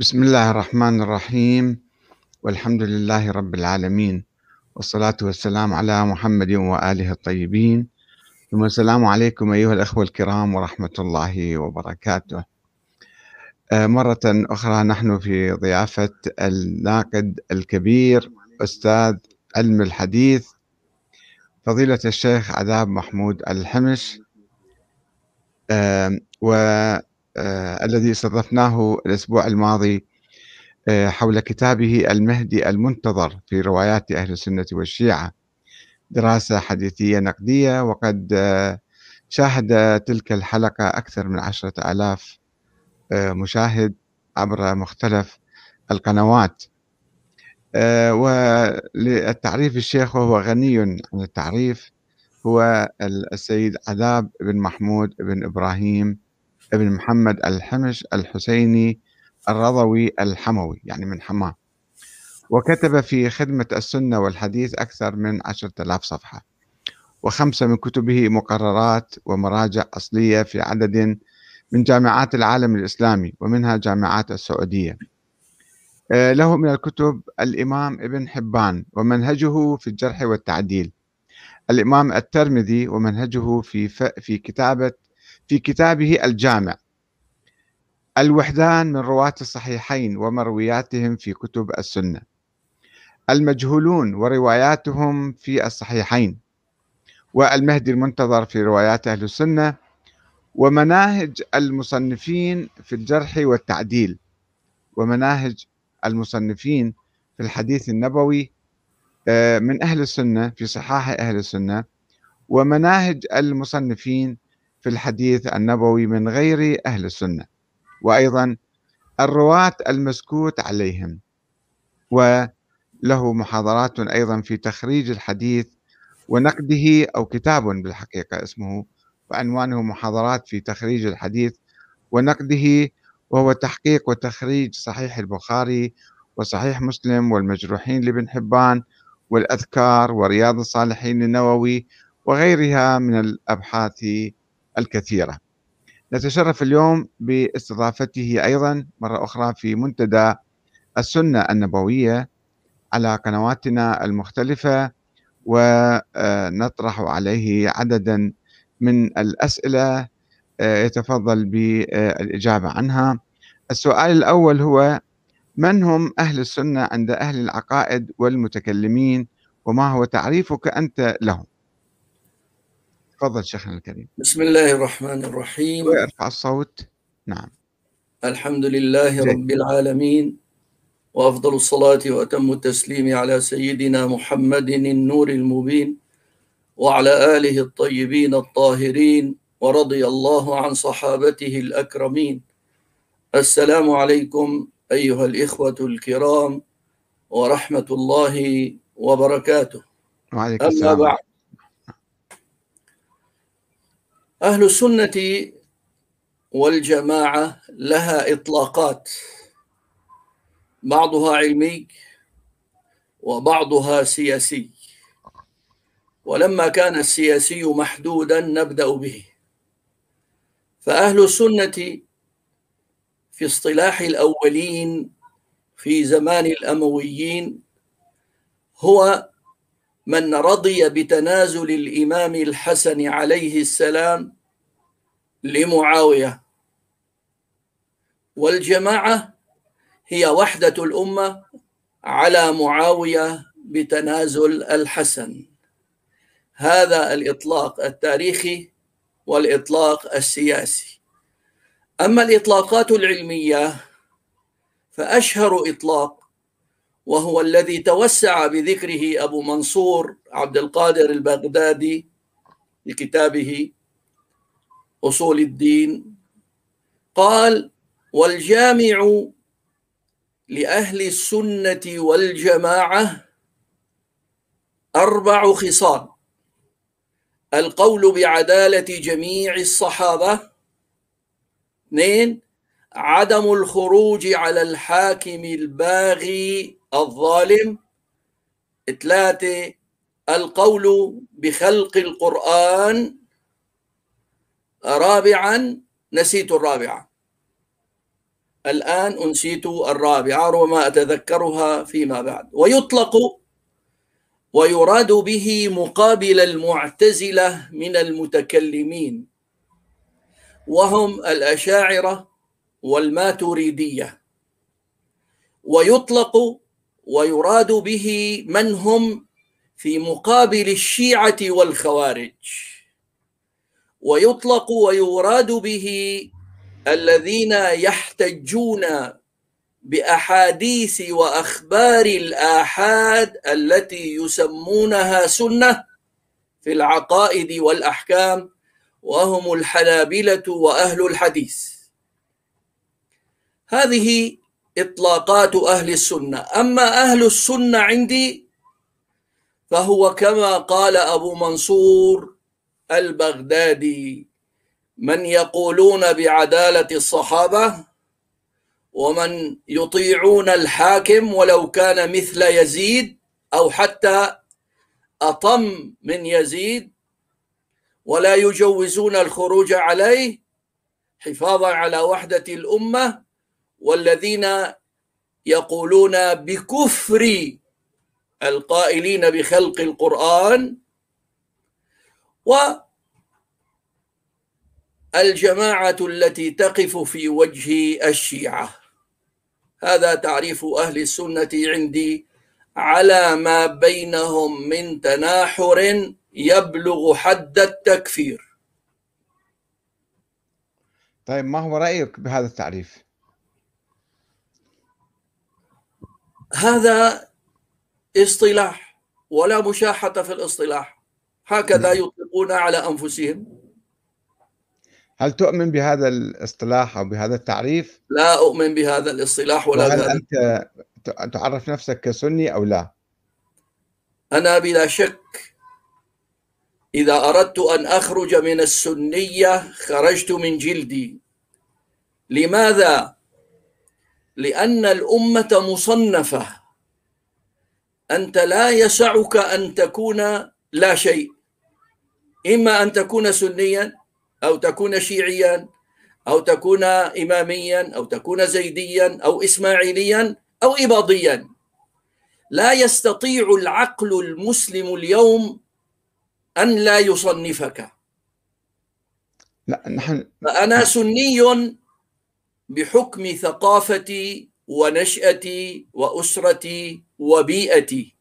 بسم الله الرحمن الرحيم. والحمد لله رب العالمين. والصلاة والسلام على محمد وآله الطيبين. ثم السلام عليكم أيها الأخوة الكرام ورحمة الله وبركاته. آه، مرة أخرى نحن في ضيافة الناقد الكبير أستاذ علم الحديث فضيلة الشيخ عذاب محمود الحمش. و آه الذي استضفناه الأسبوع الماضي آه حول كتابه المهدي المنتظر في روايات أهل السنة والشيعة. دراسة حديثية نقدية وقد آه شاهد تلك الحلقة أكثر من عشرة آلاف آه، مشاهد عبر مختلف القنوات. آه، وللتعريف الشيخ وهو غني عن التعريف هو السيد عذاب بن محمود بن إبراهيم ابن محمد الحمش الحسيني الرضوي الحموي يعني من حماه وكتب في خدمة السنة والحديث أكثر من عشرة آلاف صفحة. وخمسة من كتبه مقررات ومراجع أصلية في عدد من جامعات العالم الإسلامي ومنها جامعات السعودية. آه، له من الكتب الإمام ابن حبان ومنهجه في الجرح والتعديل. الإمام الترمذي ومنهجه في في كتابة في كتابه الجامع. الوحدان من رواة الصحيحين ومروياتهم في كتب السنة. المجهولون ورواياتهم في الصحيحين. والمهدي المنتظر في روايات أهل السنة. ومناهج المصنفين في الجرح والتعديل. ومناهج المصنفين في الحديث النبوي آه، من أهل السنة في صحاح أهل السنة. ومناهج المصنفين في الحديث النبوي من غير أهل السنة وأيضا الرواة المسكوت عليهم وله محاضرات أيضا في تخريج الحديث ونقده أو كتاب بالحقيقة اسمه وعنوانه محاضرات في تخريج الحديث ونقده وهو تحقيق وتخريج صحيح البخاري وصحيح مسلم والمجروحين لابن حبان والأذكار ورياض الصالحين النووي وغيرها من الأبحاث الكثيرة. نتشرف اليوم باستضافته أيضا مرة أخرى في منتدى السنة النبوية على قنواتنا المختلفة ونطرح عليه عددا من الأسئلة آه، يتفضل بالإجابة عنها. السؤال الأول هو من هم أهل السنة عند أهل العقائد والمتكلمين وما هو تعريفك أنت لهم؟ تفضل شيخنا الكريم. بسم الله الرحمن الرحيم. ويرفع الصوت. نعم. الحمد لله رب العالمين وأفضل الصلاة وأتم التسليم على سيدنا محمد النور المبين وعلى آله الطيبين الطاهرين ورضي الله عن صحابته الأكرمين. السلام عليكم أيها الإخوة الكرام ورحمة الله وبركاته. وعليكم السلام. بعد أهل السنة والجماعة لها إطلاقات. بعضها علمي وبعضها سياسي. ولما كان السياسي محدودا نبدأ به. فأهل السنة في اصطلاح الأولين في زمان الأمويين هو من رضي بتنازل الإمام الحسن عليه السلام لمعاوية. والجماعة هي وحدة الأمة على معاوية بتنازل الحسن. هذا الإطلاق التاريخي والإطلاق السياسي. أما الإطلاقات العلمية فأشهر إطلاق وهو الذي توسع بذكره أبو منصور عبد القادر البغدادي في كتابه أصول الدين. قال والجامع لأهل السنة والجماعة أربع خصال. القول بعدالة جميع الصحابة. اثنين عدم الخروج على الحاكم الباغي الظالم ثلاثة القول بخلق القرآن رابعا نسيت الرابعة. الآن أنسيت الرابعة ربما أتذكرها فيما بعد. ويطلق ويراد به مقابل المعتزلة من المتكلمين. وهم الأشاعرة والماتريدية. ويطلق ويراد به من هم في مقابل الشيعة والخوارج. ويطلق ويراد به الذين يحتجون بأحاديث وأخبار الآحاد التي يسمونها سنة في العقائد والأحكام وهم الحنابلة وأهل الحديث. هذه إطلاقات أهل السنة. أما أهل السنة عندي فهو كما قال أبو منصور البغدادي من يقولون بعدالة الصحابة ومن يطيعون الحاكم ولو كان مثل يزيد أو حتى أطم من يزيد ولا يجوزون الخروج عليه حفاظا على وحدة الأمة والذين يقولون بكفر القائلين بخلق القرآن و الجماعه التي تقف في وجه الشيعة. هذا تعريف أهل السنة عندي على ما بينهم من تناحر يبلغ حد التكفير. طيب ما هو رأيك بهذا التعريف؟ هذا اصطلاح ولا مشاحة في الاصطلاح هكذا نعم. يطلقون على أنفسهم هل تؤمن بهذا الاصطلاح أو بهذا التعريف؟ لا أؤمن بهذا الاصطلاح ولا وهل أنت تعرف نفسك كسني أو لا؟ أنا بلا شك إذا أردت أن أخرج من السنية خرجت من جلدي لماذا؟ لأن الأمة مصنفة. أنت لا يسعك أن تكون لا شيء. إما أن تكون سنيا أو تكون شيعيا أو تكون إماميا أو تكون زيديا أو إسماعيليا أو إباضيا. لا يستطيع العقل المسلم اليوم أن لا يصنفك. لا نحن فأنا سني بحكم ثقافتي ونشأتي وأسرتي وبيئتي.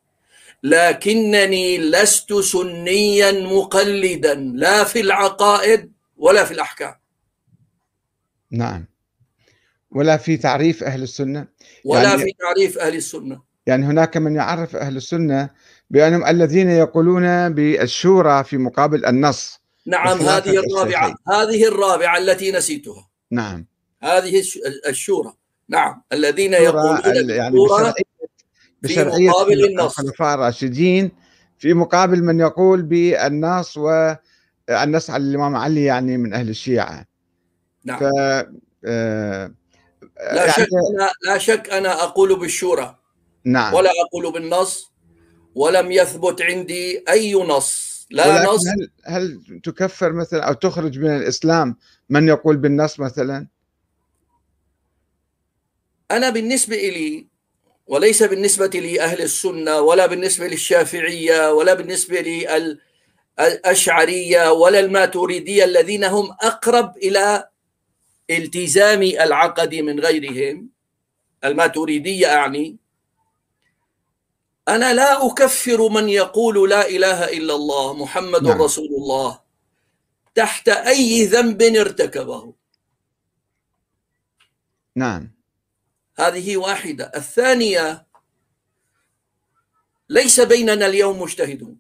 لكنني لست سنيا مقلدا لا في العقائد ولا في الأحكام. نعم. ولا في تعريف أهل السنة؟ ولا يعني في تعريف أهل السنة. يعني هناك من يعرف أهل السنة بأنهم الذين يقولون بالشورى في مقابل النص. نعم هذه الرابعة. هذه الرابعة التي نسيتها. نعم. هذه الشورى. نعم. الذين يقولون يعني بشرعية, مقابل النص الخلفاء الراشدين في مقابل من يقول بالنص و النص على الإمام علي يعني من أهل الشيعة. نعم. ف آه لا يعني شك أنا لا شك أنا أقول بالشورى. نعم. ولا أقول بالنص. ولم يثبت عندي أي نص. لا نص. هل هل تكفر مثلا أو تخرج من الإسلام من يقول بالنص مثلا؟ أنا بالنسبة لي وليس بالنسبة لأهل السنة ولا بالنسبة للشافعية ولا بالنسبة لل الأشعرية ولا الماتوريدية الذين هم أقرب إلى التزام العقد من غيرهم. الماتوريدية أعني أنا لا أكفر من يقول لا إله إلا الله محمد نعم. رسول الله تحت أي ذنب ارتكبه. نعم. هذه واحدة. الثانية ليس بيننا اليوم مجتهدون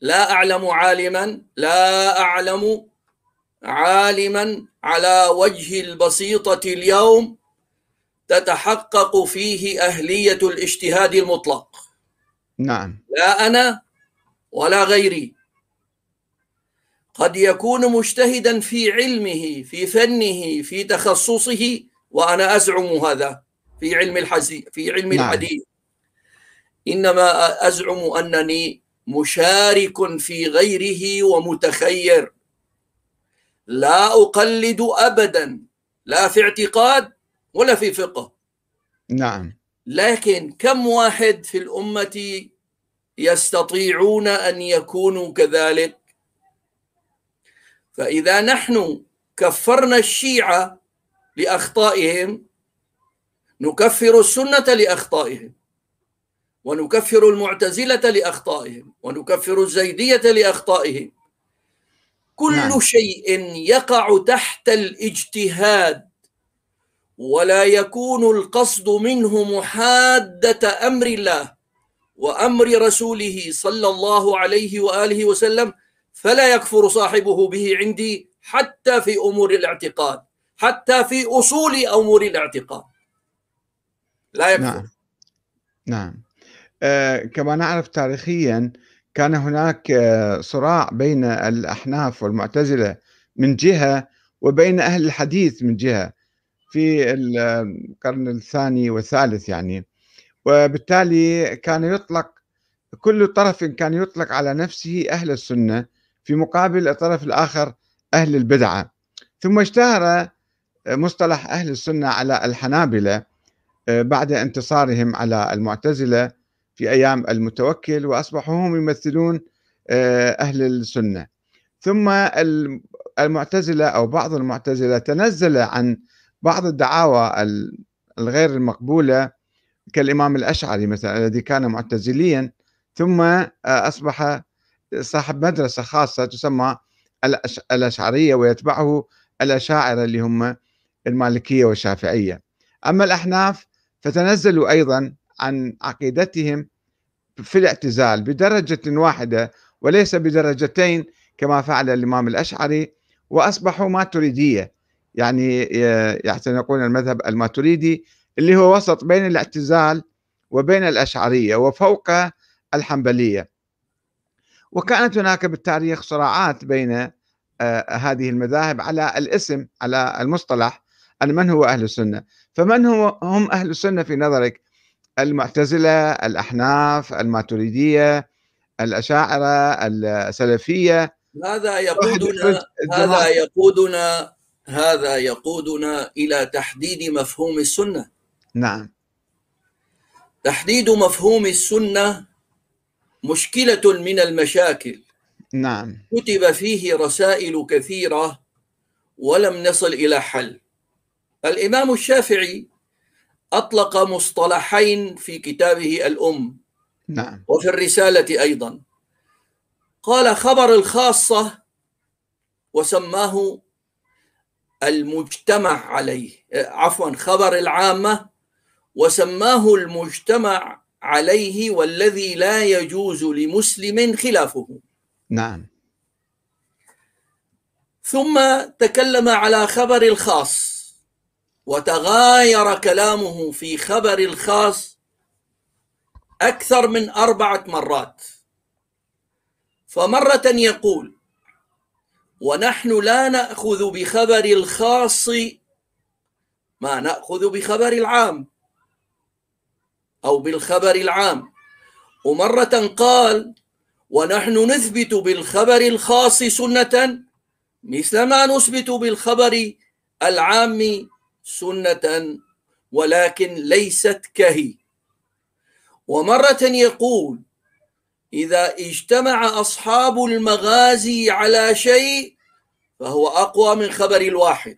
لا أعلم عالما لا أعلم عالما على وجه البسيطة اليوم تتحقق فيه أهلية الاجتهاد المطلق. نعم. لا أنا ولا غيري. قد يكون مجتهدا في علمه في فنه في تخصصه وأنا أزعم هذا في علم الحديث في علم نعم. الحديث. إنما أزعم أنني مشارك في غيره ومتخير. لا أقلد ابدا لا في اعتقاد ولا في فقه. نعم. لكن كم واحد في الأمة يستطيعون أن يكونوا كذلك؟ فإذا نحن كفرنا الشيعة لأخطائهم نكفر السنة لأخطائهم ونكفر المعتزلة لأخطائهم ونكفر الزيدية لأخطائهم كل نعم. شيء يقع تحت الاجتهاد ولا يكون القصد منه محادة أمر الله وأمر رسوله صلى الله عليه وآله وسلم فلا يكفر صاحبه به عندي حتى في أمور الاعتقاد حتى في أصول أمور الاعتقاد. لا يكفر. نعم. نعم. آه كما نعرف تاريخيا كان هناك آه صراع بين الأحناف والمعتزلة من جهة وبين أهل الحديث من جهة في القرن الثاني والثالث يعني. وبالتالي كان يطلق كل طرف كان يطلق على نفسه أهل السنة في مقابل الطرف الآخر أهل البدعة. ثم اشتهر مصطلح أهل السنة على الحنابلة آه، بعد انتصارهم على المعتزلة في أيام المتوكل وأصبحوا هم يمثلون آه، أهل السنة. ثم المعتزلة أو بعض المعتزلة تنزل عن بعض الدعاوى الغير المقبولة كالإمام الأشعري مثلا الذي كان معتزليا ثم آه، أصبح صاحب مدرسة خاصة تسمى الأشعرية ويتبعه الأشاعرة اللي هم المالكية والشافعية. أما الأحناف فتنزلوا أيضا عن عقيدتهم في الاعتزال بدرجة واحدة وليس بدرجتين كما فعل الإمام الأشعري وأصبحوا ماتريدية. يعني يعتنقون المذهب الماتريدي اللي هو وسط بين الاعتزال وبين الأشعرية وفوق الحنبلية. وكانت هناك بالتاريخ صراعات بين آه، هذه المذاهب على الاسم على المصطلح أن من هو أهل السنة؟ فمن هو هم أهل السنة في نظرك؟ المعتزلة الأحناف الماتريدية الأشاعرة السلفية؟ هذا يقودنا هذا يقودنا هذا يقودنا إلى تحديد مفهوم السنة. نعم. تحديد مفهوم السنة مشكلة من المشاكل. نعم. كتب فيه رسائل كثيرة ولم نصل إلى حل. الإمام الشافعي أطلق مصطلحين في كتابه الأم. نعم. وفي الرسالة أيضا. قال خبر الخاصة وسماه المجتمع عليه. عفوا خبر العامة وسماه المجتمع عليه والذي لا يجوز لمسلم خلافه. نعم. ثم تكلم على خبر الخاص. وتغاير كلامه في خبر الخاص أكثر من أربعة مرات. فمرة يقول ونحن لا نأخذ بخبر الخاص ما نأخذ بخبر العام أو بالخبر العام. ومرة قال ونحن نثبت بالخبر الخاص سنة مثل ما نثبت بالخبر العام سنة ولكن ليست كهي ومرة يقول إذا اجتمع أصحاب المغازي على شيء فهو أقوى من خبر الواحد.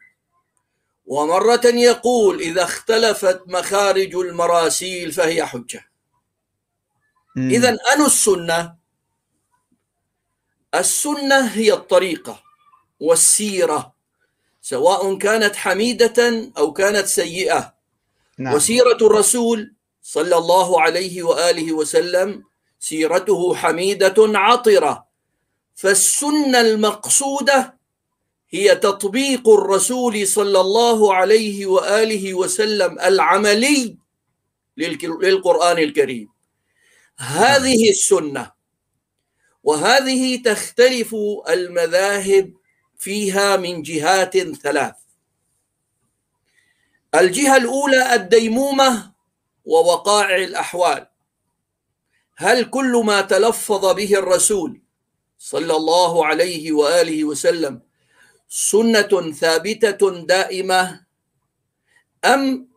ومرة يقول إذا اختلفت مخارج المراسيل فهي حجة. إذا أنو السنة؟ السنة هي الطريقة والسيرة. سواء كانت حميدة أو كانت سيئة. نعم. وسيرة الرسول صلى الله عليه وآله وسلم سيرته حميدة عطرة. فالسنة المقصودة هي تطبيق الرسول صلى الله عليه وآله وسلم العملي للقرآن الكريم. هذه السنة. وهذه تختلف المذاهب فيها من جهات ثلاث. الجهة الأولى الديمومة ووقائع الأحوال. هل كل ما تلفظ به الرسول صلى الله عليه وآله وسلم سنة ثابتة دائمة أم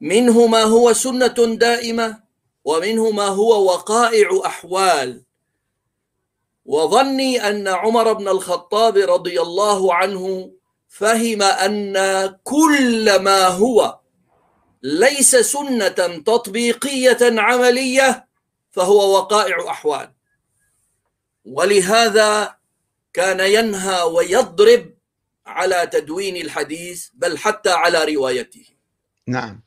منه ما هو سنة دائمة ومنه ما هو وقائع أحوال؟ وظني أن عمر بن الخطاب رضي الله عنه فهم أن كل ما هو ليس سنة تطبيقية عملية فهو وقائع أحوال. ولهذا كان ينهى ويضرب على تدوين الحديث بل حتى على روايته. نعم.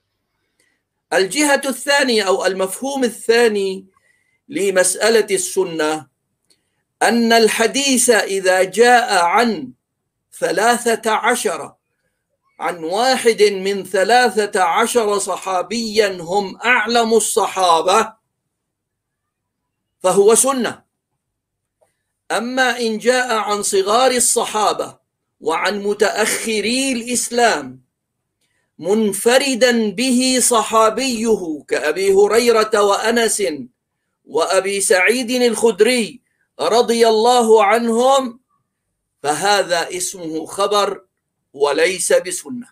الجهة الثانية أو المفهوم الثاني لمسألة السنة أن الحديث إذا جاء عن ثلاثة عشر عن واحد من ثلاثة عشر صحابيا هم أعلم الصحابة فهو سنة. أما إن جاء عن صغار الصحابة وعن متأخري الإسلام منفردا به صحابيه كأبي هريرة وأنس وأبي سعيد الخدري رضي الله عنهم فهذا اسمه خبر وليس بسنة.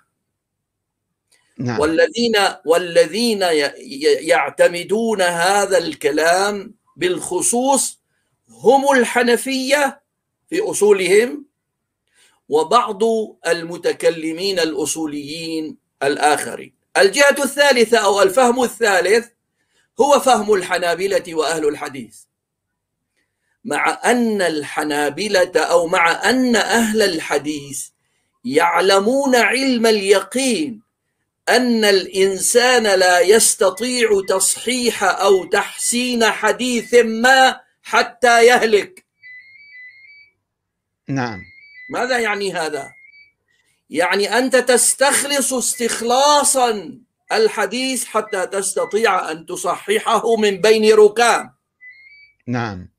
نعم. والذين والذين يعتمدون هذا الكلام بالخصوص هم الحنفية في أصولهم وبعض المتكلمين الأصوليين الآخرين. الجهة الثالثة أو الفهم الثالث هو فهم الحنابلة وأهل الحديث. مع أن الحنابلة أو مع أن أهل الحديث يعلمون علم اليقين أن الإنسان لا يستطيع تصحيح أو تحسين حديث ما حتى يهلك. نعم. ماذا يعني هذا؟ يعني أنت تستخلص استخلاصا الحديث حتى تستطيع أن تصححه من بين ركام. نعم.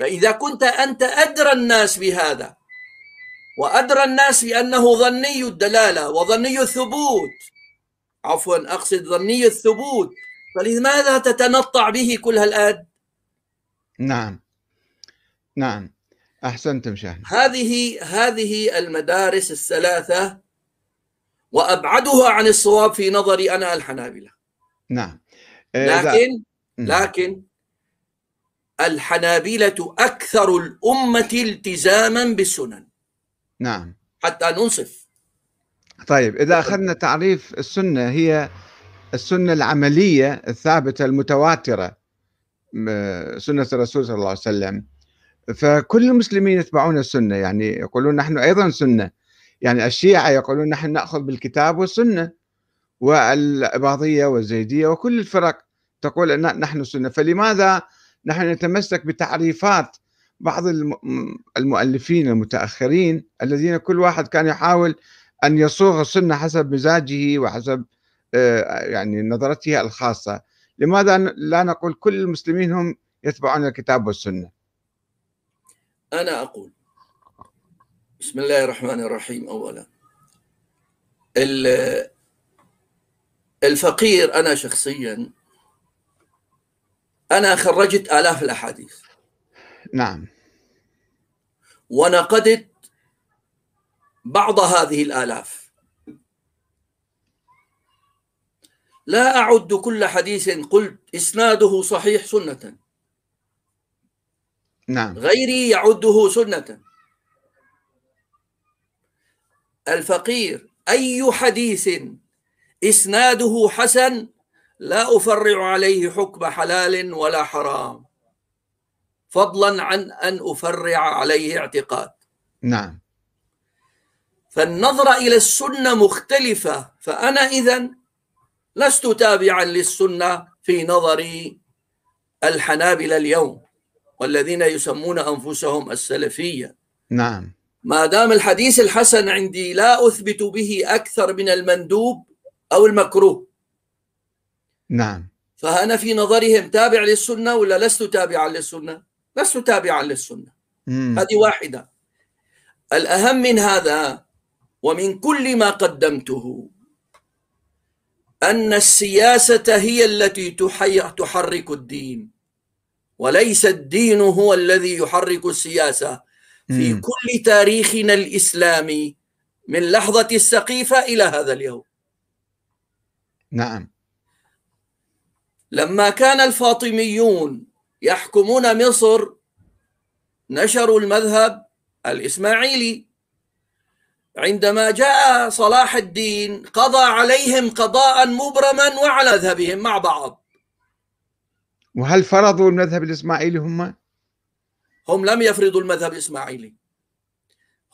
فإذا كنت أنت أدرى الناس بهذا وأدرى الناس بأنه ظني الدلالة وظني الثبوت عفوا أقصد ظني الثبوت فلماذا تتنطع به كل هالآد؟ نعم. نعم. أحسنتم شيخ هذه هذه المدارس الثلاثة وأبعدها عن الصواب في نظري أنا الحنابلة. نعم. إيه، لكن لكن الحنابلة أكثر الأمة التزاما بالسنن. نعم. حتى ننصف. طيب إذا أخذنا تعريف السنة هي السنة العملية الثابتة المتواترة سنة الرسول صلى الله عليه وسلم. فكل المسلمين يتبعون السنة يعني يقولون نحن أيضا سنة. يعني الشيعة يقولون نحن نأخذ بالكتاب والسنة والإباضية والزيدية وكل الفرق تقول أن نحن سنة. فلماذا نحن نتمسك بتعريفات بعض المؤلفين المتأخرين الذين كل واحد كان يحاول أن يصوغ السنة حسب مزاجه وحسب آه، يعني نظرته الخاصة. لماذا لا نقول كل المسلمين هم يتبعون الكتاب والسنة؟ أنا أقول بسم الله الرحمن الرحيم اولا. الفقير أنا شخصيا أنا خرجت آلاف الأحاديث. نعم. ونقدت بعض هذه الآلاف. لا أعد كل حديث قلت إسناده صحيح سنة. نعم. غيري يعده سنة. الفقير أي حديث إسناده حسن لا أفرع عليه حكم حلال ولا حرام. فضلا عن أن أفرع عليه اعتقاد. نعم. فالنظرة إلى السنة مختلفة. فأنا إذا لست تابعا للسنة في نظر الحنابلة اليوم والذين يسمون أنفسهم السلفية. نعم. ما دام الحديث الحسن عندي لا أثبت به أكثر من المندوب أو المكروه. نعم. فأنا في نظرهم تابع للسنة ولا لست تابعا للسنة؟ لست تابعا للسنة. هذه واحدة. الأهم من هذا ومن كل ما قدمته أن السياسة هي التي تحرك الدين. وليس الدين هو الذي يحرك السياسة. في م. كل تاريخنا الإسلامي من لحظة السقيفة إلى هذا اليوم. نعم. لما كان الفاطميون يحكمون مصر نشروا المذهب الإسماعيلي. عندما جاء صلاح الدين قضى عليهم قضاء مبرما وعلى مذهبهم مع بعض. وهل فرضوا المذهب الإسماعيلي هم؟ هم لم يفرضوا المذهب الإسماعيلي.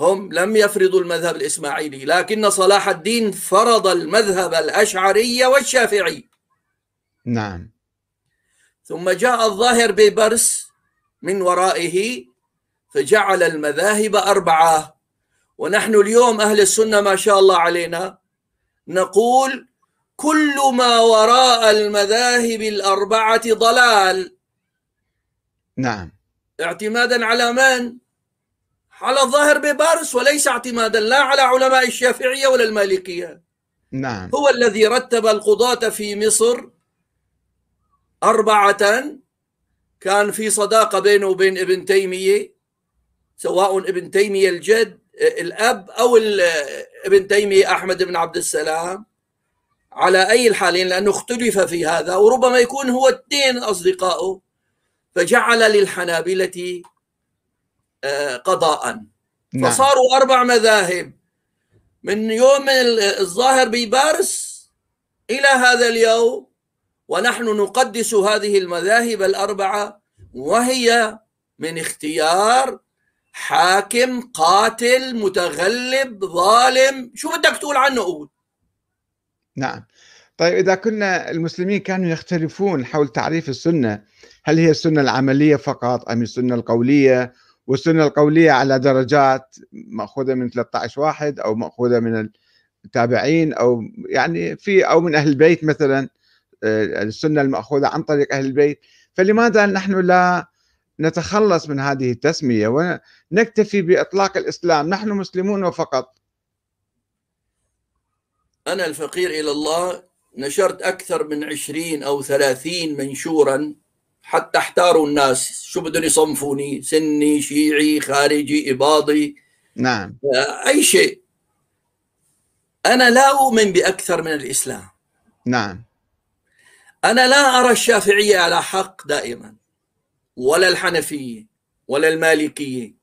هم لم يفرضوا المذهب الإسماعيلي لكن صلاح الدين فرض المذهب الأشعري والشافعي. نعم. ثم جاء الظاهر بيبرس من ورائه فجعل المذاهب أربعة. ونحن اليوم أهل السنة ما شاء الله علينا نقول كل ما وراء المذاهب الأربعة ضلال. نعم. اعتمادا على من؟ على الظاهر ببارس وليس اعتمادا لا على علماء الشافعية ولا المالكية. نعم. هو الذي رتب القضاة في مصر أربعة كان في صداقة بينه وبين ابن تيمية سواء ابن تيمية الجد الأب أو ابن تيمية أحمد بن عبد السلام. على أي الحالين؟ لأنه اختلف في هذا وربما يكون هو اثنين أصدقائه. فجعل للحنابلة آه، قضاء. نعم. فصاروا أربع مذاهب. من يوم الظاهر بيبارس إلى هذا اليوم ونحن نقدس هذه المذاهب الأربعة وهي من اختيار حاكم قاتل متغلب ظالم. شو بدك تقول عنه قول نعم. طيب إذا كنا المسلمين كانوا يختلفون حول تعريف السنة هل هي السنة العملية فقط أم السنة القولية؟ والسنة القولية على درجات مأخوذة من 13 واحد أو مأخوذة من التابعين أو يعني في أو من أهل البيت مثلا آه، السنة المأخوذة عن طريق أهل البيت. فلماذا نحن لا نتخلص من هذه التسمية ونكتفي بإطلاق الإسلام؟ نحن مسلمون فقط. أنا الفقير إلى الله نشرت أكثر من عشرين أو ثلاثين منشورا حتى أحتاروا الناس. شو بدهم يصنفوني؟ سني شيعي خارجي إباضي. نعم. أي شيء. أنا لا أؤمن بأكثر من الإسلام. نعم. أنا لا أرى الشافعية على حق دائما ولا الحنفية ولا المالكية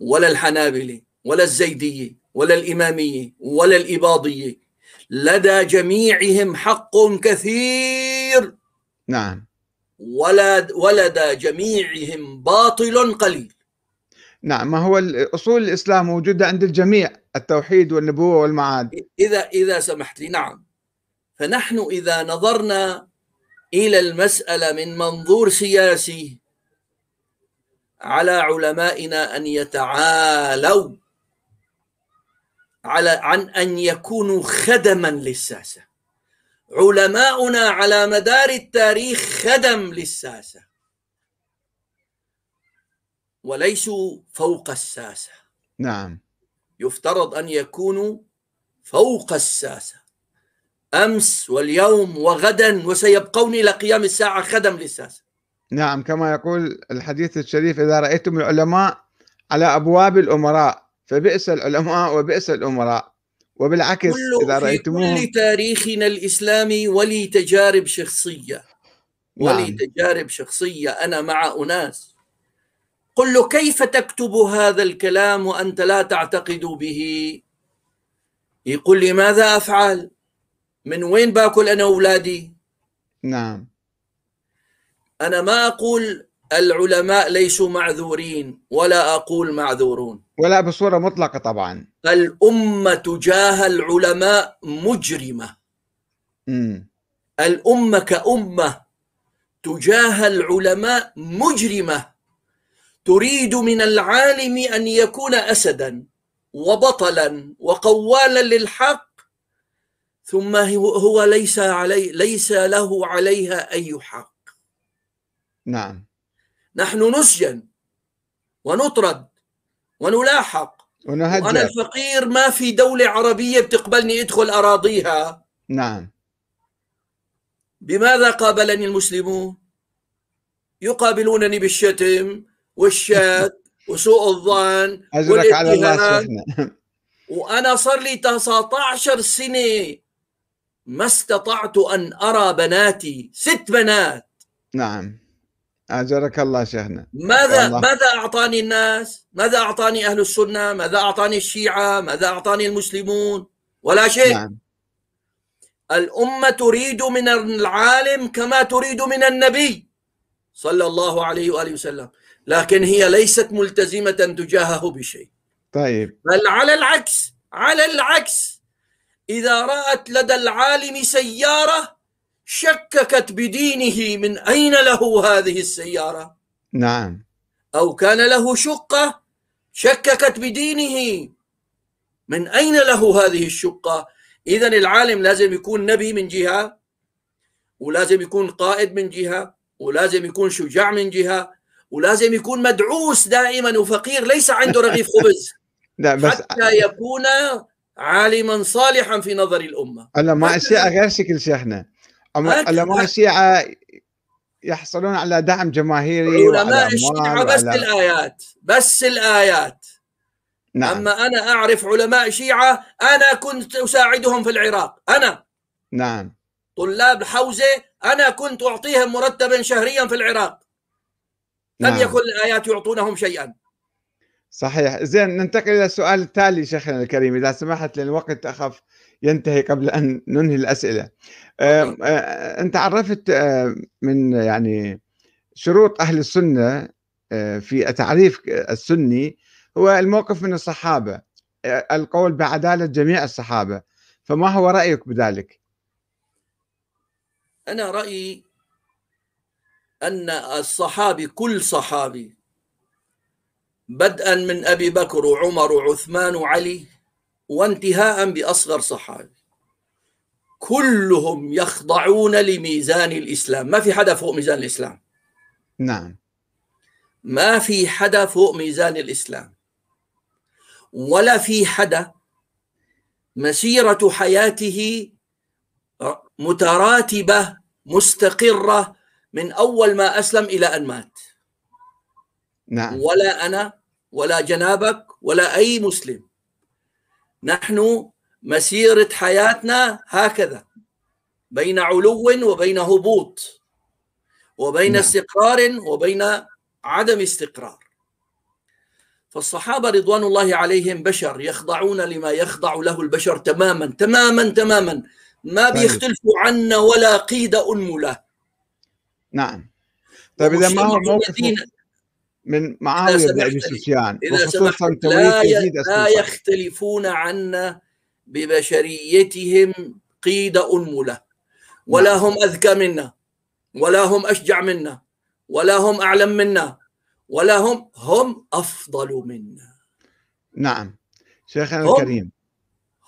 ولا الحنابلة ولا الزيدية ولا الإمامية ولا الإباضية لدى جميعهم حق كثير. نعم. ولد ولدى جميعهم باطل قليل. نعم ما هو أصول الإسلام موجودة عند الجميع التوحيد والنبوة والمعاد. إذا إذا سمحت لي نعم. فنحن إذا نظرنا إلى المسألة من منظور سياسي على علمائنا أن يتعالوا على عن أن يكونوا خدما للساسة. علماؤنا على مدار التاريخ خدم للساسة. وليسوا فوق الساسة. نعم. يفترض أن يكونوا فوق الساسة. أمس واليوم وغدا وسيبقون إلى قيام الساعة خدم للساسه نعم كما يقول الحديث الشريف إذا رأيتم العلماء على أبواب الأمراء فبئس العلماء وبئس الأمراء. وبالعكس إذا رأيتموهم في كل تاريخنا الإسلامي ولي تجارب شخصية. ولي نعم. تجارب شخصية أنا مع أناس. قل له كيف تكتب هذا الكلام وأنت لا تعتقد به؟ يقول لي ماذا أفعل؟ من وين باكل أنا وأولادي نعم. أنا ما أقول العلماء ليسوا معذورين ولا أقول معذورون. ولا بصورة مطلقة طبعا. الأمة تجاه العلماء مجرمة. م. الأمة كأمة تجاه العلماء مجرمة. تريد من العالم أن يكون أسدا وبطلا وقوالا للحق ثم هو ليس علي ليس له عليها أي حق. نعم. نحن نسجن ونطرد ونلاحق. ونهجر. وأنا الفقير ما في دولة عربية بتقبلني أدخل أراضيها. نعم. بماذا قابلني المسلمون؟ يقابلونني بالشتم والشك وسوء الظن أجرك على الله وأنا صار لي 19 سنة ما استطعت أن أرى بناتي ست بنات. نعم. أجرك الله شيخنا ماذا والله. ماذا أعطاني الناس؟ ماذا أعطاني أهل السنة؟ ماذا أعطاني الشيعة؟ ماذا أعطاني المسلمون؟ ولا شيء. نعم. الأمة تريد من العالم كما تريد من النبي صلى الله عليه وآله وسلم. لكن هي ليست ملتزمة تجاهه بشيء. طيب. بل على العكس على العكس. إذا رأت لدى العالم سيارة شككت بدينه من أين له هذه السيارة؟ نعم. أو كان له شقة شككت بدينه من أين له هذه الشقة؟ إذا العالم لازم يكون نبي من جهة ولازم يكون قائد من جهة ولازم يكون شجاع من جهة ولازم يكون مدعوس دائما وفقير ليس عنده رغيف خبز. لا بس حتى يكون عالما صالحا في نظر الأمة. علماء الشيعة غير شكل شيخنا. علماء الشيعة يحصلون على دعم جماهيري علماء الشيعة بس وعلى... الآيات بس الآيات. نعم. أما أنا أعرف علماء شيعة أنا كنت أساعدهم في العراق. أنا. نعم. طلاب حوزة أنا كنت أعطيهم مرتبا شهريا في العراق. لم نعم. يكن الآيات يعطونهم شيئا. صحيح. زين ننتقل إلى السؤال التالي شيخنا الكريم. إذا سمحت لأن الوقت أخف ينتهي قبل أن ننهي الأسئلة. أنت عرفت من يعني شروط أهل السنة في تعريف السني هو الموقف من الصحابة القول بعدالة جميع الصحابة. فما هو رأيك بذلك؟ أنا رأيي أن الصحابي كل صحابي بدءا من أبي بكر وعمر وعثمان وعلي وانتهاء بأصغر صحابي. كلهم يخضعون لميزان الإسلام. ما في حدا فوق ميزان الإسلام. نعم. ما في حدا فوق ميزان الإسلام. ولا في حدا مسيرة حياته متراتبة مستقرة من أول ما أسلم إلى أن مات. نعم. ولا أنا ولا جنابك ولا أي مسلم نحن مسيرة حياتنا هكذا بين علو وبين هبوط وبين نعم. استقرار وبين عدم استقرار فالصحابة رضوان الله عليهم بشر يخضعون لما يخضع له البشر تماما تماما تماما ما طيب. بيختلفوا عنا ولا قيد أنملة نعم طيب إذا ما هو موقف من معاوية بن أبي سفيان وخصوصا لا, لا يختلفون عنا ببشريتهم قيد أنملة. ولا. هم أذكى منا ولا هم أشجع منا ولا هم أعلم منا ولا هم هم أفضل منا. نعم. شيخنا الكريم.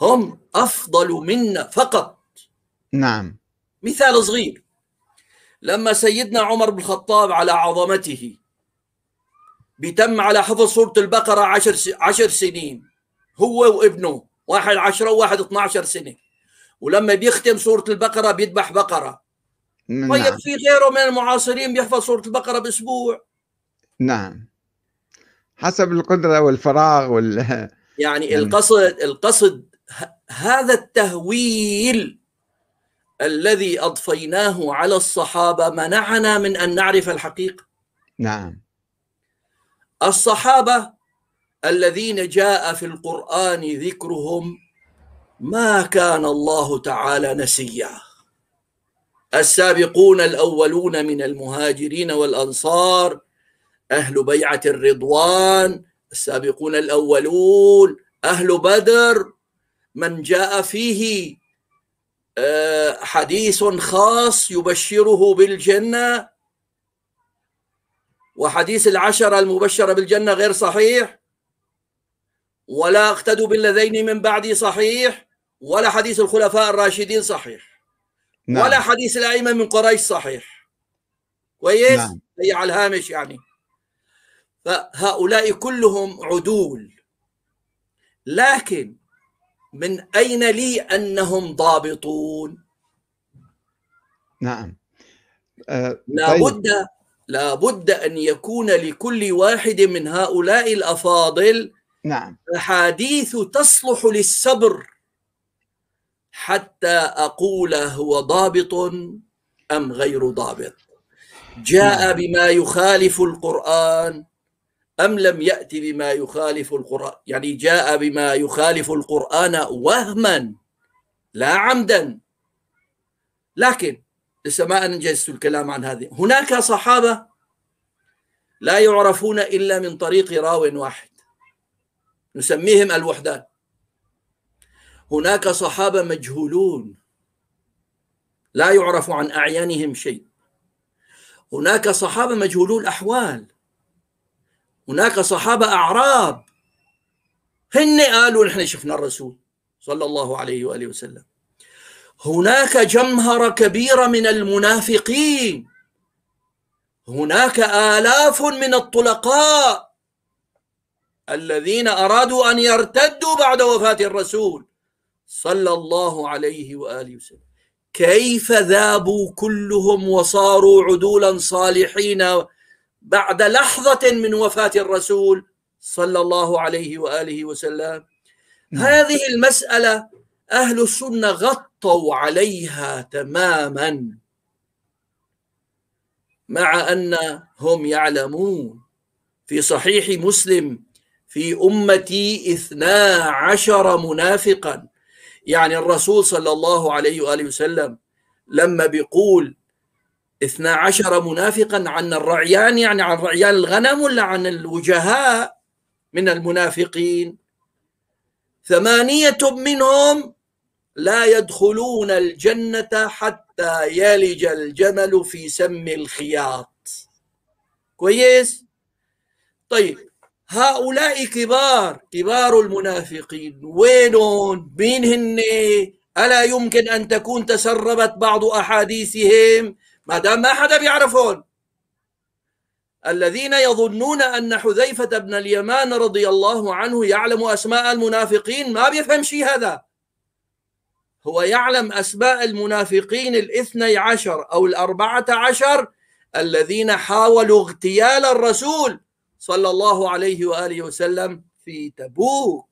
هم أفضل منا فقط. نعم. مثال صغير. لما سيدنا عمر بن الخطاب على عظمته بيتم على حفظ سورة البقرة عشر, عشر سنين. هو وابنه واحد عشرة وواحد 12 سنة. ولما بيختم سورة البقرة بيذبح بقرة. نعم. طيب في غيره من المعاصرين بيحفظ سورة البقرة بأسبوع؟ نعم. حسب القدرة والفراغ وال يعني, يعني القصد القصد هذا التهويل الذي أضفيناه على الصحابة منعنا من أن نعرف الحقيقة؟ نعم. الصحابة الذين جاء في القرآن ذكرهم ما كان الله تعالى نسيا. السابقون الأولون من المهاجرين والأنصار أهل بيعة الرضوان السابقون الأولون أهل بدر من جاء فيه آه، حديث خاص يبشره بالجنة وحديث العشرة المبشرة بالجنة غير صحيح ولا اقتدوا بالذين من بعدي صحيح ولا حديث الخلفاء الراشدين صحيح نعم. ولا حديث الأئمة من قريش صحيح كويس نعم. هي على الهامش يعني فهؤلاء كلهم عدول لكن من أين لي أنهم ضابطون نعم أه لابد طيب. لابد أن يكون لكل واحد من هؤلاء الأفاضل نعم. أحاديث تصلح للصبر. حتى أقول هو ضابط أم غير ضابط. جاء نعم. بما يخالف القرآن أم لم يأتي بما يخالف القرآن. يعني جاء بما يخالف القرآن وهما لا عمدا. لكن لسه ما أنجزت الكلام عن هذه. هناك صحابة لا يعرفون إلا من طريق راو واحد. نسميهم الوحدان. هناك صحابة مجهولون. لا يعرف عن أعيانهم شيء. هناك صحابة مجهولو الأحوال هناك صحابة أعراب. هن قالوا نحن شفنا الرسول صلى الله عليه وآله وسلم. هناك جمهرة كبيرة من المنافقين. هناك آلاف من الطلقاء الذين أرادوا أن يرتدوا بعد وفاة الرسول صلى الله عليه وآله وسلم. كيف ذابوا كلهم وصاروا عدولا صالحين بعد لحظة من وفاة الرسول صلى الله عليه وآله وسلم؟ نعم. هذه المسألة أهل السنة غطوا عليها تماما مع أنهم يعلمون. في صحيح مسلم في أمتي إثنا عشر منافقا. يعني الرسول صلى الله عليه وآله وسلم لما بيقول اثنا عشر منافقا عن الرعيان يعني عن رعيان الغنم ولا عن الوجهاء من المنافقين؟ ثمانية منهم لا يدخلون الجنة حتى يلج الجمل في سم الخياط. كويس؟ طيب هؤلاء كبار كبار المنافقين وينهم؟ مين هن؟ ألا يمكن أن تكون تسربت بعض أحاديثهم؟ ما دام ما حدا بيعرفون الذين يظنون أن حذيفة بن اليمان رضي الله عنه يعلم أسماء المنافقين ما بيفهم شيء هذا. هو يعلم أسماء المنافقين الاثني عشر أو الأربعة عشر الذين حاولوا اغتيال الرسول صلى الله عليه وآله وسلم في تبوك.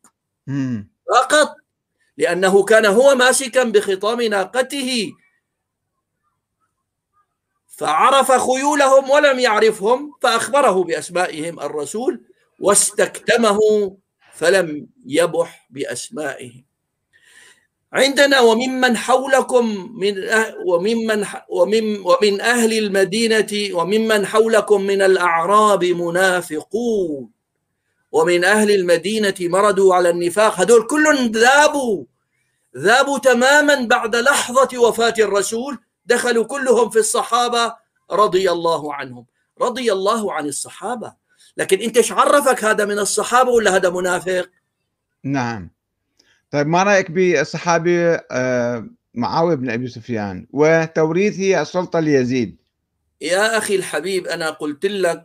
فقط. لأنه كان هو ماسكا بخطام ناقته. فعرف خيولهم ولم يعرفهم فأخبره بأسمائهم الرسول واستكتمه فلم يبح بأسمائهم. عندنا وممن حولكم من أه وممن ومن ومن أهل المدينة وممن حولكم من الأعراب منافقون. ومن أهل المدينة مردوا على النفاق. هذول كلهم ذابوا. ذابوا تماما بعد لحظة وفاة الرسول. دخلوا كلهم في الصحابة رضي الله عنهم. رضي الله عن الصحابة. لكن أنت إيش عرفك هذا من الصحابة ولا هذا منافق؟ نعم. طيب ما رأيك بالصحابي آه، معاوية بن أبي سفيان؟ وتوريثه السلطة ليزيد. يا أخي الحبيب أنا قلت لك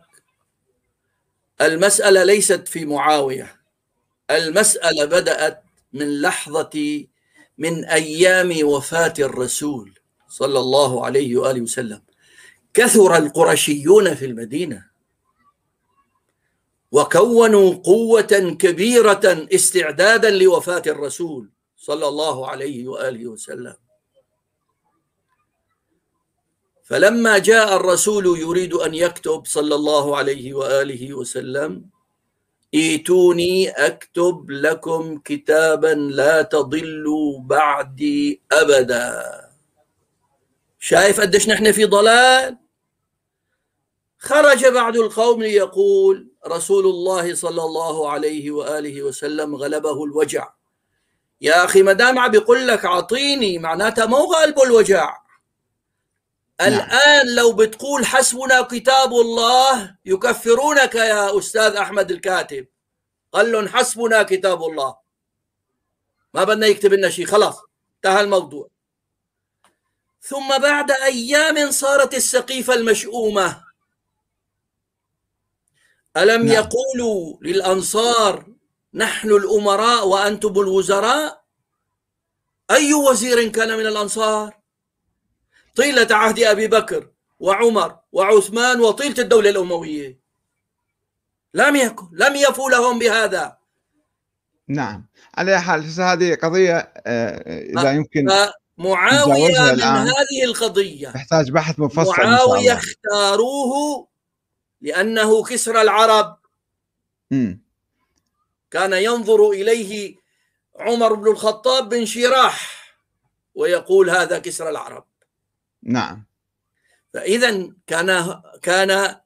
المسألة ليست في معاوية. المسألة بدأت من لحظة من أيام وفاة الرسول صلى الله عليه وآله وسلم. كثر القرشيون في المدينة. وكونوا قوة كبيرة استعدادا لوفاة الرسول صلى الله عليه وآله وسلم. فلما جاء الرسول يريد أن يكتب صلى الله عليه وآله وسلم إيتوني أكتب لكم كتابا لا تضلوا بعدي أبدا. شايف قديش نحن في ضلال؟ خرج بعض القوم ليقول رسول الله صلى الله عليه وآله وسلم غلبه الوجع. يا أخي ما دام عم بيقول لك أعطيني معناتها مو غالبه الوجع. نعم. الآن لو بتقول حسبنا كتاب الله يكفرونك يا أستاذ أحمد الكاتب. قال لهم حسبنا كتاب الله. ما بدنا يكتب لنا شيء خلاص انتهى الموضوع. ثم بعد أيام صارت السقيفة المشؤومة. ألم نعم. يقولوا للأنصار نحن الأمراء وأنتم الوزراء؟ أي وزير كان من الأنصار؟ طيلة عهد أبي بكر وعمر وعثمان وطيلة الدولة الأموية. لم يكن لم يفوا لهم بهذا. نعم. على حال هذه قضية آه، إذا يمكن معاوية من هذه القضية. تحتاج بحث مفصل معاوية اختاروه لأنه كسر العرب م. كان ينظر إليه عمر بن الخطاب بن شراح ويقول هذا كسر العرب نعم فإذا كان كان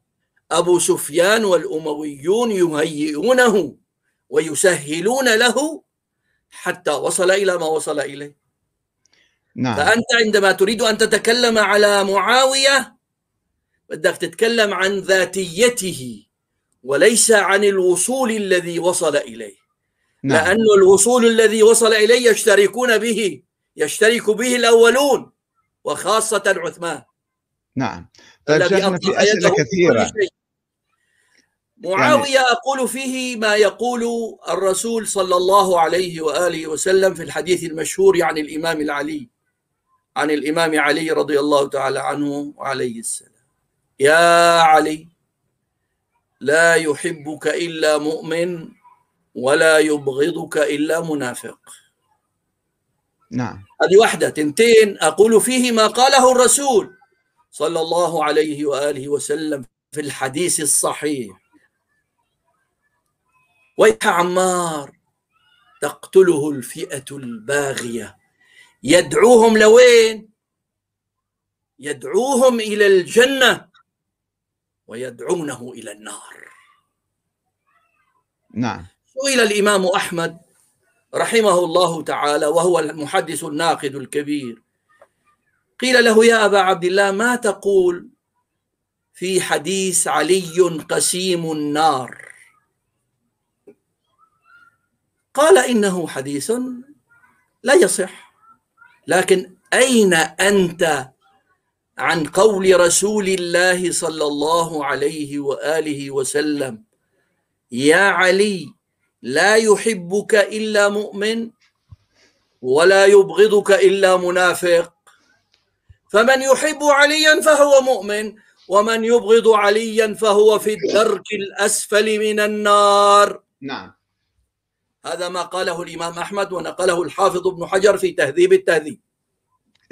أبو سفيان والأمويون يهيئونه ويسهلون له حتى وصل إلى ما وصل إليه نعم. فأنت عندما تريد أن تتكلم على معاوية بدك تتكلم عن ذاتيته وليس عن الوصول الذي وصل إليه. نعم. لأن الوصول الذي وصل إليه يشتركون به يشترك به الأولون وخاصة عثمان. نعم. طيب شيخنا في أسئلة كثيرة. معاوية يعني أقول فيه ما يقول الرسول صلى الله عليه وآله وسلم في الحديث المشهور عن الإمام العلي عن الإمام علي رضي الله تعالى عنه وعليه السلام. يا علي لا يحبك إلا مؤمن ولا يبغضك إلا منافق. نعم. هذه واحدة. تنتين أقول فيه ما قاله الرسول صلى الله عليه وآله وسلم في الحديث الصحيح. ويح عمار تقتله الفئة الباغية. يدعوهم لوين؟ يدعوهم إلى الجنة. ويدعونه إلى النار. نعم. سئل الإمام أحمد رحمه الله تعالى وهو المحدث الناقد الكبير. قيل له يا أبا عبد الله ما تقول في حديث علي قسيم النار؟ قال إنه حديث لا يصح. لكن أين أنت عن قول رسول الله صلى الله عليه وآله وسلم. يا علي لا يحبك إلا مؤمن ولا يبغضك إلا منافق. فمن يحب عليا فهو مؤمن ومن يبغض عليا فهو في الدرك الأسفل من النار. نعم. هذا ما قاله الإمام أحمد ونقله الحافظ ابن حجر في تهذيب التهذيب.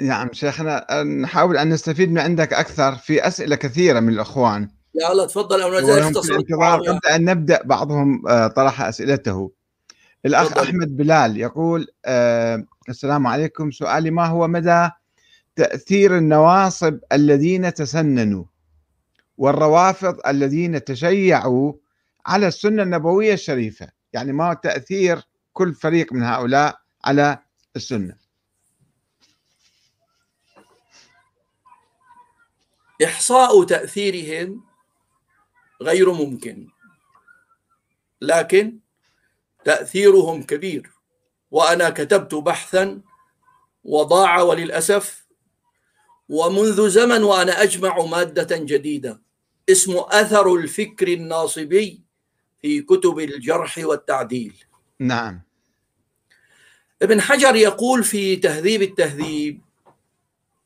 نعم شيخنا نحاول أن نستفيد من عندك أكثر في أسئلة كثيرة من الأخوان. يا الله تفضل زي اختصر قبل أن نبدأ بعضهم آه، طرح أسئلته. الأخ فضل. أحمد بلال يقول آه السلام عليكم. سؤالي ما هو مدى تأثير النواصب الذين تسننوا والروافض الذين تشيعوا على السنة النبوية الشريفة؟ يعني ما تأثير كل فريق من هؤلاء على السنة؟ إحصاء تأثيرهم غير ممكن. لكن تأثيرهم كبير. وأنا كتبت بحثا وضاع وللأسف ومنذ زمن وأنا أجمع مادة جديدة اسمه أثر الفكر الناصبي في كتب الجرح والتعديل. نعم. ابن حجر يقول في تهذيب التهذيب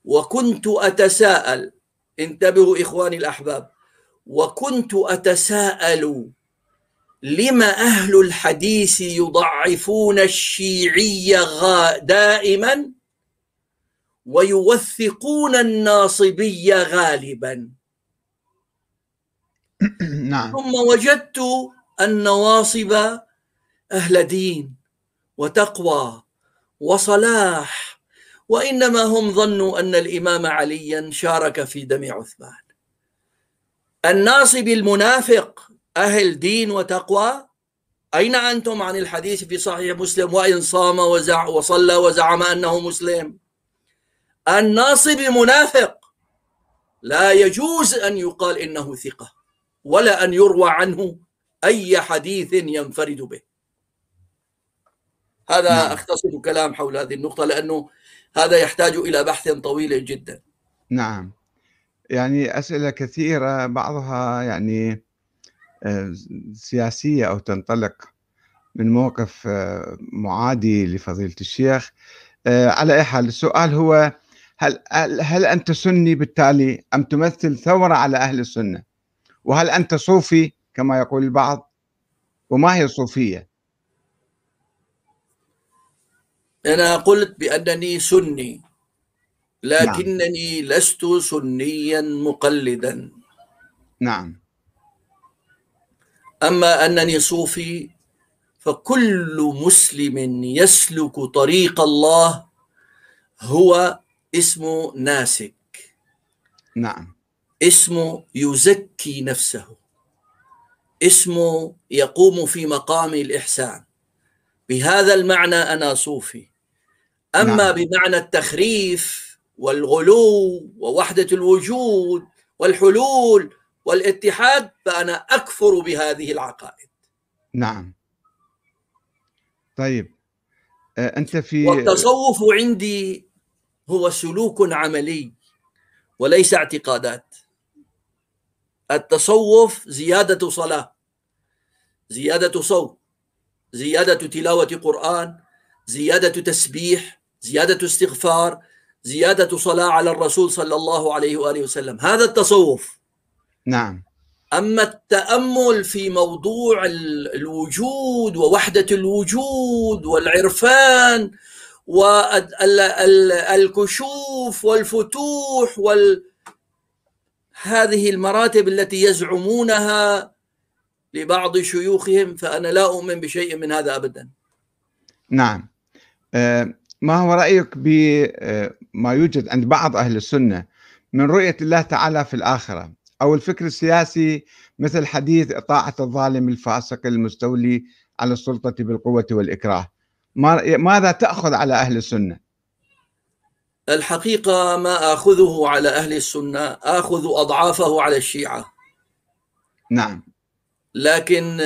وكنت أتساءل انتبهوا إخواني الأحباب وكنت أتساءل لما أهل الحديث يضعفون الشيعية دائما ويوثقون الناصبية غالبا نعم. ثم وجدت النواصب أهل دين وتقوى وصلاح وإنما هم ظنوا أن الإمام عليا شارك في دم عثمان. الناصب المنافق أهل دين وتقوى أين أنتم عن الحديث في صحيح مسلم؟ وإن صام وزع وصلى وزعم أنه مسلم. الناصب منافق لا يجوز أن يقال إنه ثقة ولا أن يروى عنه أي حديث ينفرد به. هذا نعم. أختصر كلام حول هذه النقطة لأنه هذا يحتاج إلى بحث طويل جدا نعم يعني أسئلة كثيرة بعضها يعني آه، سياسية أو تنطلق من موقف آه، معادي لفضيلة الشيخ آه، على أي حال السؤال هو هل هل أنت سني بالتالي أم تمثل ثورة على أهل السنة؟ وهل أنت صوفي كما يقول البعض؟ وما هي الصوفية؟ أنا قلت بأنني سني لكنني نعم. لست سنيا مقلدا. نعم. أما أنني صوفي فكل مسلم يسلك طريق الله هو اسمه ناسك. نعم. اسمه يزكي نفسه. اسمه يقوم في مقام الإحسان. بهذا المعنى أنا صوفي. أما نعم. بمعنى التخريف والغلو ووحدة الوجود والحلول والاتحاد فأنا أكفر بهذه العقائد. نعم. طيب آه، أنت في والتصوف عندي هو سلوك عملي وليس اعتقادات. التصوف زيادة صلاة زيادة صوم زيادة تلاوة قرآن زيادة تسبيح زيادة استغفار زيادة صلاة على الرسول صلى الله عليه وآله وسلم. هذا التصوف. نعم. أما التأمل في موضوع الوجود ووحدة الوجود والعرفان والكشوف والفتوح وال هذه المراتب التي يزعمونها لبعض شيوخهم فأنا لا أؤمن بشيء من هذا أبدا. نعم. آه، ما هو رأيك بما يوجد عند بعض أهل السنة من رؤية الله تعالى في الآخرة؟ أو الفكر السياسي مثل حديث طاعة الظالم الفاسق المستولي على السلطة بالقوة والإكراه. ماذا تأخذ على أهل السنة؟ الحقيقة ما آخذه على أهل السنة آخذ أضعافه على الشيعة. نعم. لكن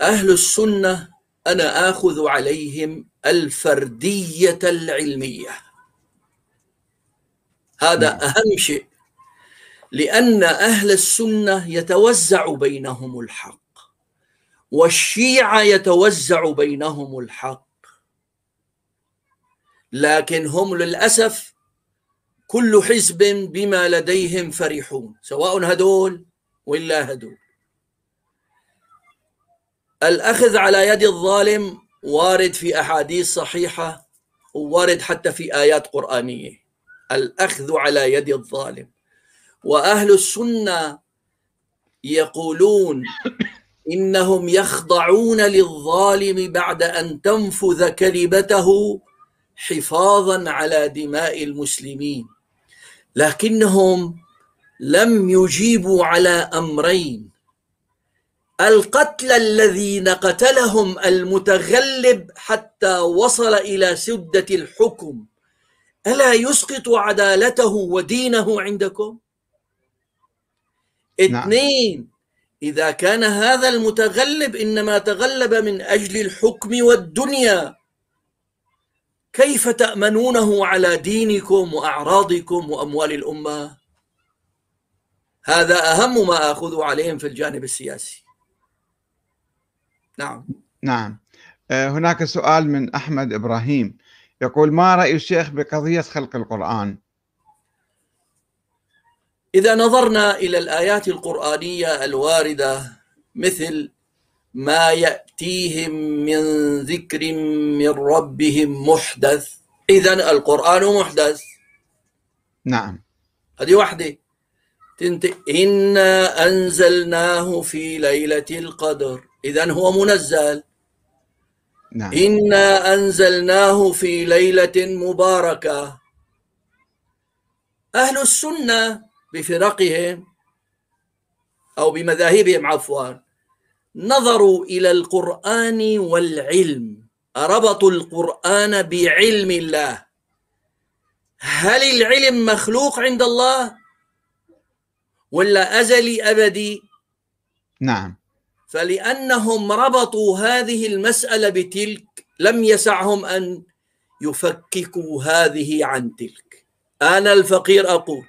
أهل السنة أنا آخذ عليهم الفردية العلمية. هذا نعم. أهم شيء لأن أهل السنة يتوزع بينهم الحق والشيعة يتوزع بينهم الحق. لكن هم للأسف كل حزب بما لديهم فرحون سواء هدول ولا هدول. الأخذ على يد الظالم وارد في أحاديث صحيحة ووارد حتى في آيات قرآنية. الأخذ على يد الظالم. وأهل السنة يقولون إنهم يخضعون للظالم بعد أن تنفذ كلمته حفاظا على دماء المسلمين. لكنهم لم يجيبوا على أمرين. القتل الذين قتلهم المتغلب حتى وصل إلى سدة الحكم. ألا يسقط عدالته ودينه عندكم؟ نعم. اثنين إذا كان هذا المتغلب إنما تغلب من أجل الحكم والدنيا كيف تأمنونه على دينكم وأعراضكم وأموال الأمة؟ هذا أهم ما أخذ عليهم في الجانب السياسي. نعم. نعم. آه، هناك سؤال من أحمد إبراهيم. يقول ما رأي الشيخ بقضية خلق القرآن؟ إذا نظرنا إلى الآيات القرآنية الواردة مثل ما يأتيهم من ذكر من ربهم محدث. إذا القرآن محدث. نعم. هذه واحدة. تنت... إنا أنزلناه في ليلة القدر. إذا هو منزل. نعم. إنا أنزلناه في ليلة مباركة. أهل السنة بفرقهم أو بمذاهبهم عفوا نظروا إلى القرآن والعلم. ربطوا القرآن بعلم الله. هل العلم مخلوق عند الله ولا أزلي أبدي؟ نعم. فلأنهم ربطوا هذه المسألة بتلك لم يسعهم أن يفككوا هذه عن تلك. أنا الفقير أقول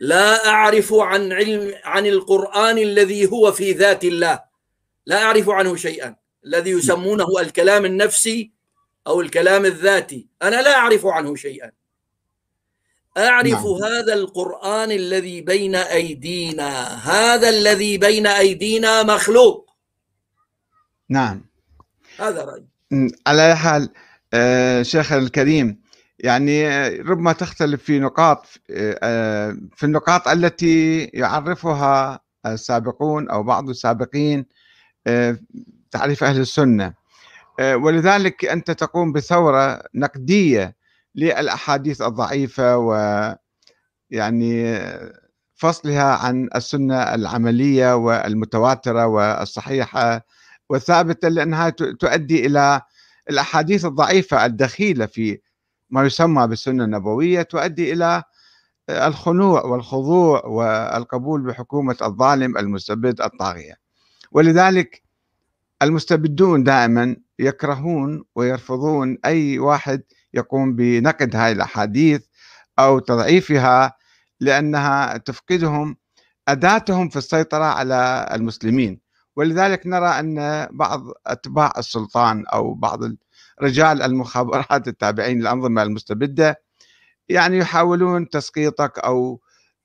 لا أعرف عن علم عن القرآن الذي هو في ذات الله. لا أعرف عنه شيئا. الذي يسمونه الكلام النفسي أو الكلام الذاتي. أنا لا أعرف عنه شيئا. أعرف نعم. هذا القرآن الذي بين أيدينا هذا الذي بين أيدينا مخلوق. نعم. هذا رأيي. على حال آه، شيخ الكريم يعني ربما تختلف في نقاط آه، في النقاط التي يعرفها السابقون أو بعض السابقين آه، تعريف أهل السنة. ولذلك أنت تقوم بثورة نقدية للأحاديث الضعيفة و يعني فصلها عن السنة العملية والمتواترة والصحيحة والثابته لأنها تؤدي إلى الأحاديث الضعيفة الدخيلة في ما يسمى بالسنة النبوية تؤدي إلى الخنوع والخضوع والقبول بحكومة الظالم المستبد الطاغية. ولذلك المستبدون دائما يكرهون ويرفضون أي واحد يقوم بنقد هاي الأحاديث أو تضعيفها لأنها تفقدهم أداتهم في السيطرة على المسلمين. ولذلك نرى أن بعض أتباع السلطان أو بعض رجال المخابرات التابعين للأنظمة المستبدة يعني يحاولون تسقيطك أو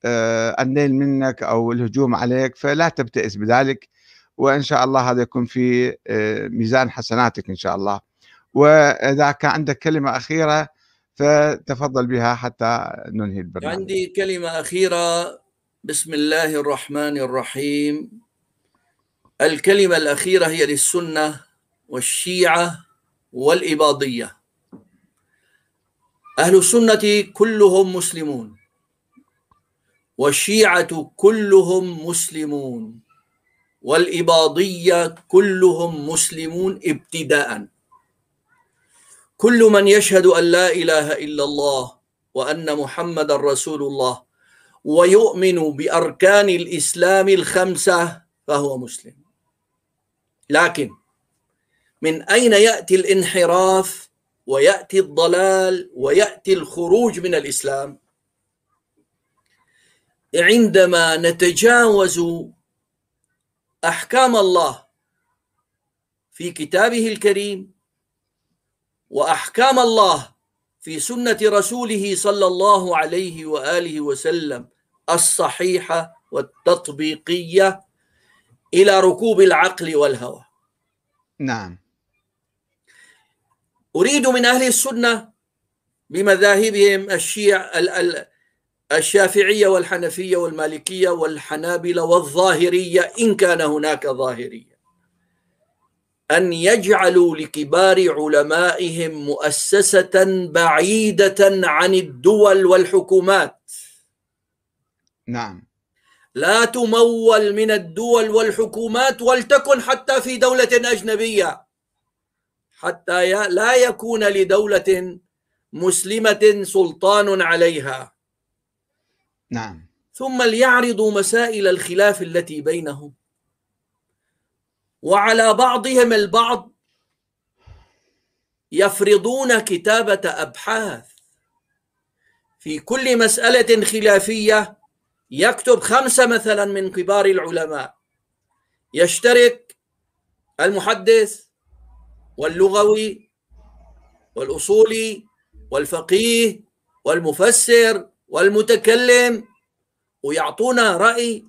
آه، النيل منك أو الهجوم عليك فلا تبتئس بذلك. وإن شاء الله هذا يكون في آه، ميزان حسناتك إن شاء الله. وإذا كان عندك كلمة أخيرة فتفضل بها حتى ننهي البرنامج. عندي كلمة أخيرة. بسم الله الرحمن الرحيم. الكلمة الأخيرة هي للسنة والشيعة والإباضية. أهل السنة كلهم مسلمون. والشيعة كلهم مسلمون. والإباضية كلهم مسلمون ابتداء. كل من يشهد أن لا إله إلا الله وأن محمد رسول الله ويؤمن بأركان الإسلام الخمسة فهو مسلم. لكن من أين يأتي الانحراف ويأتي الضلال ويأتي الخروج من الإسلام؟ عندما نتجاوز أحكام الله في كتابه الكريم وأحكام الله في سنة رسوله صلى الله عليه وآله وسلم الصحيحة والتطبيقية إلى ركوب العقل والهوى. نعم. أريد من أهل السنة بمذاهبهم الشيع الشافعية والحنفية والمالكية والحنابلة والظاهرية إن كان هناك ظاهرية. أن يجعلوا لكبار علمائهم مؤسسة بعيدة عن الدول والحكومات. نعم. لا تمول من الدول والحكومات ولتكن حتى في دولة أجنبية. حتى لا يكون لدولة مسلمة سلطان عليها. نعم. ثم ليعرضوا مسائل الخلاف التي بينهم. وعلى بعضهم البعض يفرضون كتابة أبحاث. في كل مسألة خلافية يكتب خمسة مثلا من كبار العلماء. يشترك المحدث واللغوي والأصولي والفقيه والمفسر والمتكلم ويعطونا رأي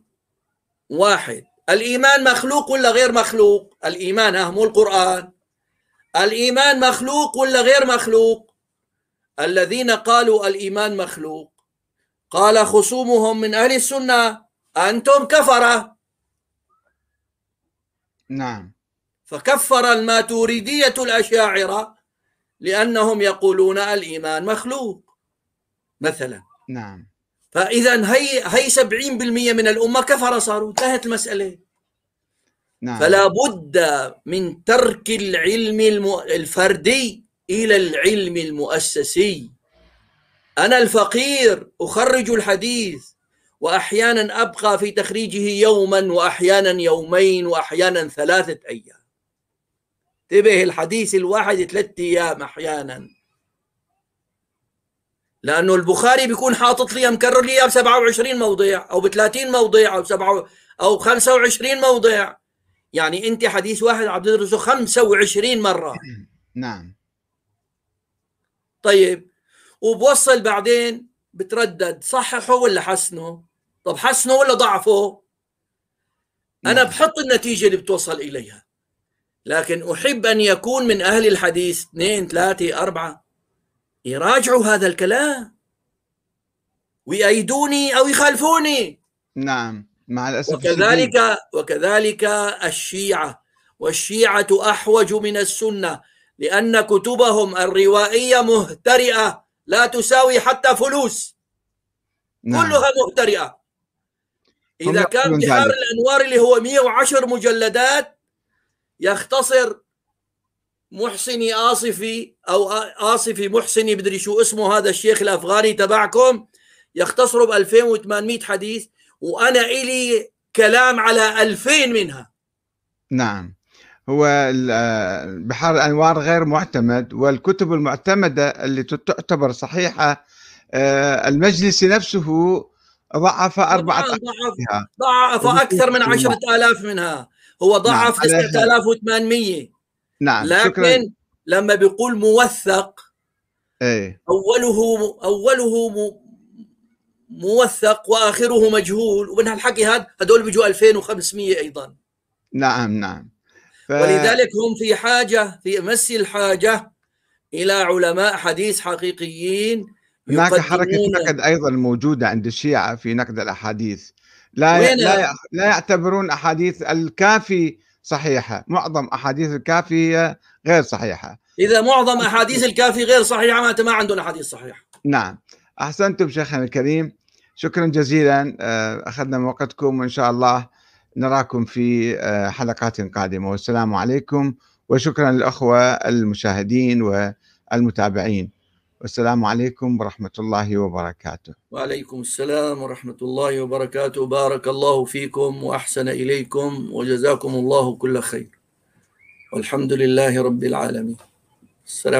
واحد. الإيمان مخلوق ولا غير مخلوق؟ الإيمان أهم القرآن. الإيمان مخلوق ولا غير مخلوق؟ الذين قالوا الإيمان مخلوق. قال خصومهم من أهل السنة أنتم كفرة. نعم. فكفر الماتوريدية الأشاعرة لأنهم يقولون الإيمان مخلوق. مثلا. نعم. فإذا هي هي 70% من الأمة كفر صاروا انتهت المسألة. نعم. فلا بد من ترك العلم الفردي إلى العلم المؤسسي. أنا الفقير أخرج الحديث وأحيانا أبقى في تخريجه يوما وأحيانا يومين وأحيانا ثلاثة أيام. انتبه الحديث الواحد ثلاثة أيام أحيانا. لأنه البخاري بيكون حاطط لي مكرر لي ب 27 موضع أو ب 30 موضع أو سبعة أو 25 موضع. يعني أنت حديث واحد عبد الرزاق 25 مرة. نعم. طيب. وبوصل بعدين بتردد صححه ولا حسنه؟ طب حسنه ولا ضعفه؟ أنا نعم. بحط النتيجة اللي بتوصل إليها. لكن أحب أن يكون من أهل الحديث اثنين ثلاثة أربعة. يراجعوا هذا الكلام؟ ويأيدوني أو يخالفوني؟ نعم مع الأسف وكذلك الشديد. وكذلك الشيعة. والشيعة أحوج من السنة لأن كتبهم الروائية مهترئة لا تساوي حتى فلوس. نعم. كلها مهترئة. إذا كان بحار الأنوار اللي هو 110 مجلدات يختصر محسني آصفي أو آصفي محسني بدري شو اسمه هذا الشيخ الأفغاني تبعكم يختصره ب 2800 حديث وأنا إلي كلام على 2000 منها. نعم. هو بحار الأنوار غير معتمد والكتب المعتمدة اللي تعتبر صحيحة المجلس نفسه ضعف أربعة ضعف, ضعف أكثر من عشرة آلاف منها. هو ضعف نعم. 9800 نعم لكن شكرا. لما بيقول موثق إيه. أوله أوله موثق وآخره مجهول ومن هالحكي هذا هدول بيجوا 2500 أيضا. نعم نعم. ف... ولذلك هم في حاجة في أمس الحاجة إلى علماء حديث حقيقيين هناك حركة نقد أيضا موجودة عند الشيعة في نقد الأحاديث. لا لا لا يعتبرون أحاديث الكافي صحيحة. معظم أحاديث الكافي هي غير صحيحة. إذا معظم أحاديث الكافي غير صحيحة معناته ما عندهم أحاديث صحيحة. نعم. أحسنتم شيخنا الكريم. شكرا جزيلا. آه، أخذنا من وقتكم وإن شاء الله نراكم في آه، حلقات قادمة. والسلام عليكم وشكرا للأخوة المشاهدين والمتابعين. والسلام عليكم ورحمة الله وبركاته. وعليكم السلام ورحمة الله وبركاته. بارك الله فيكم وأحسن إليكم وجزاكم الله كل خير. والحمد لله رب العالمين. السلام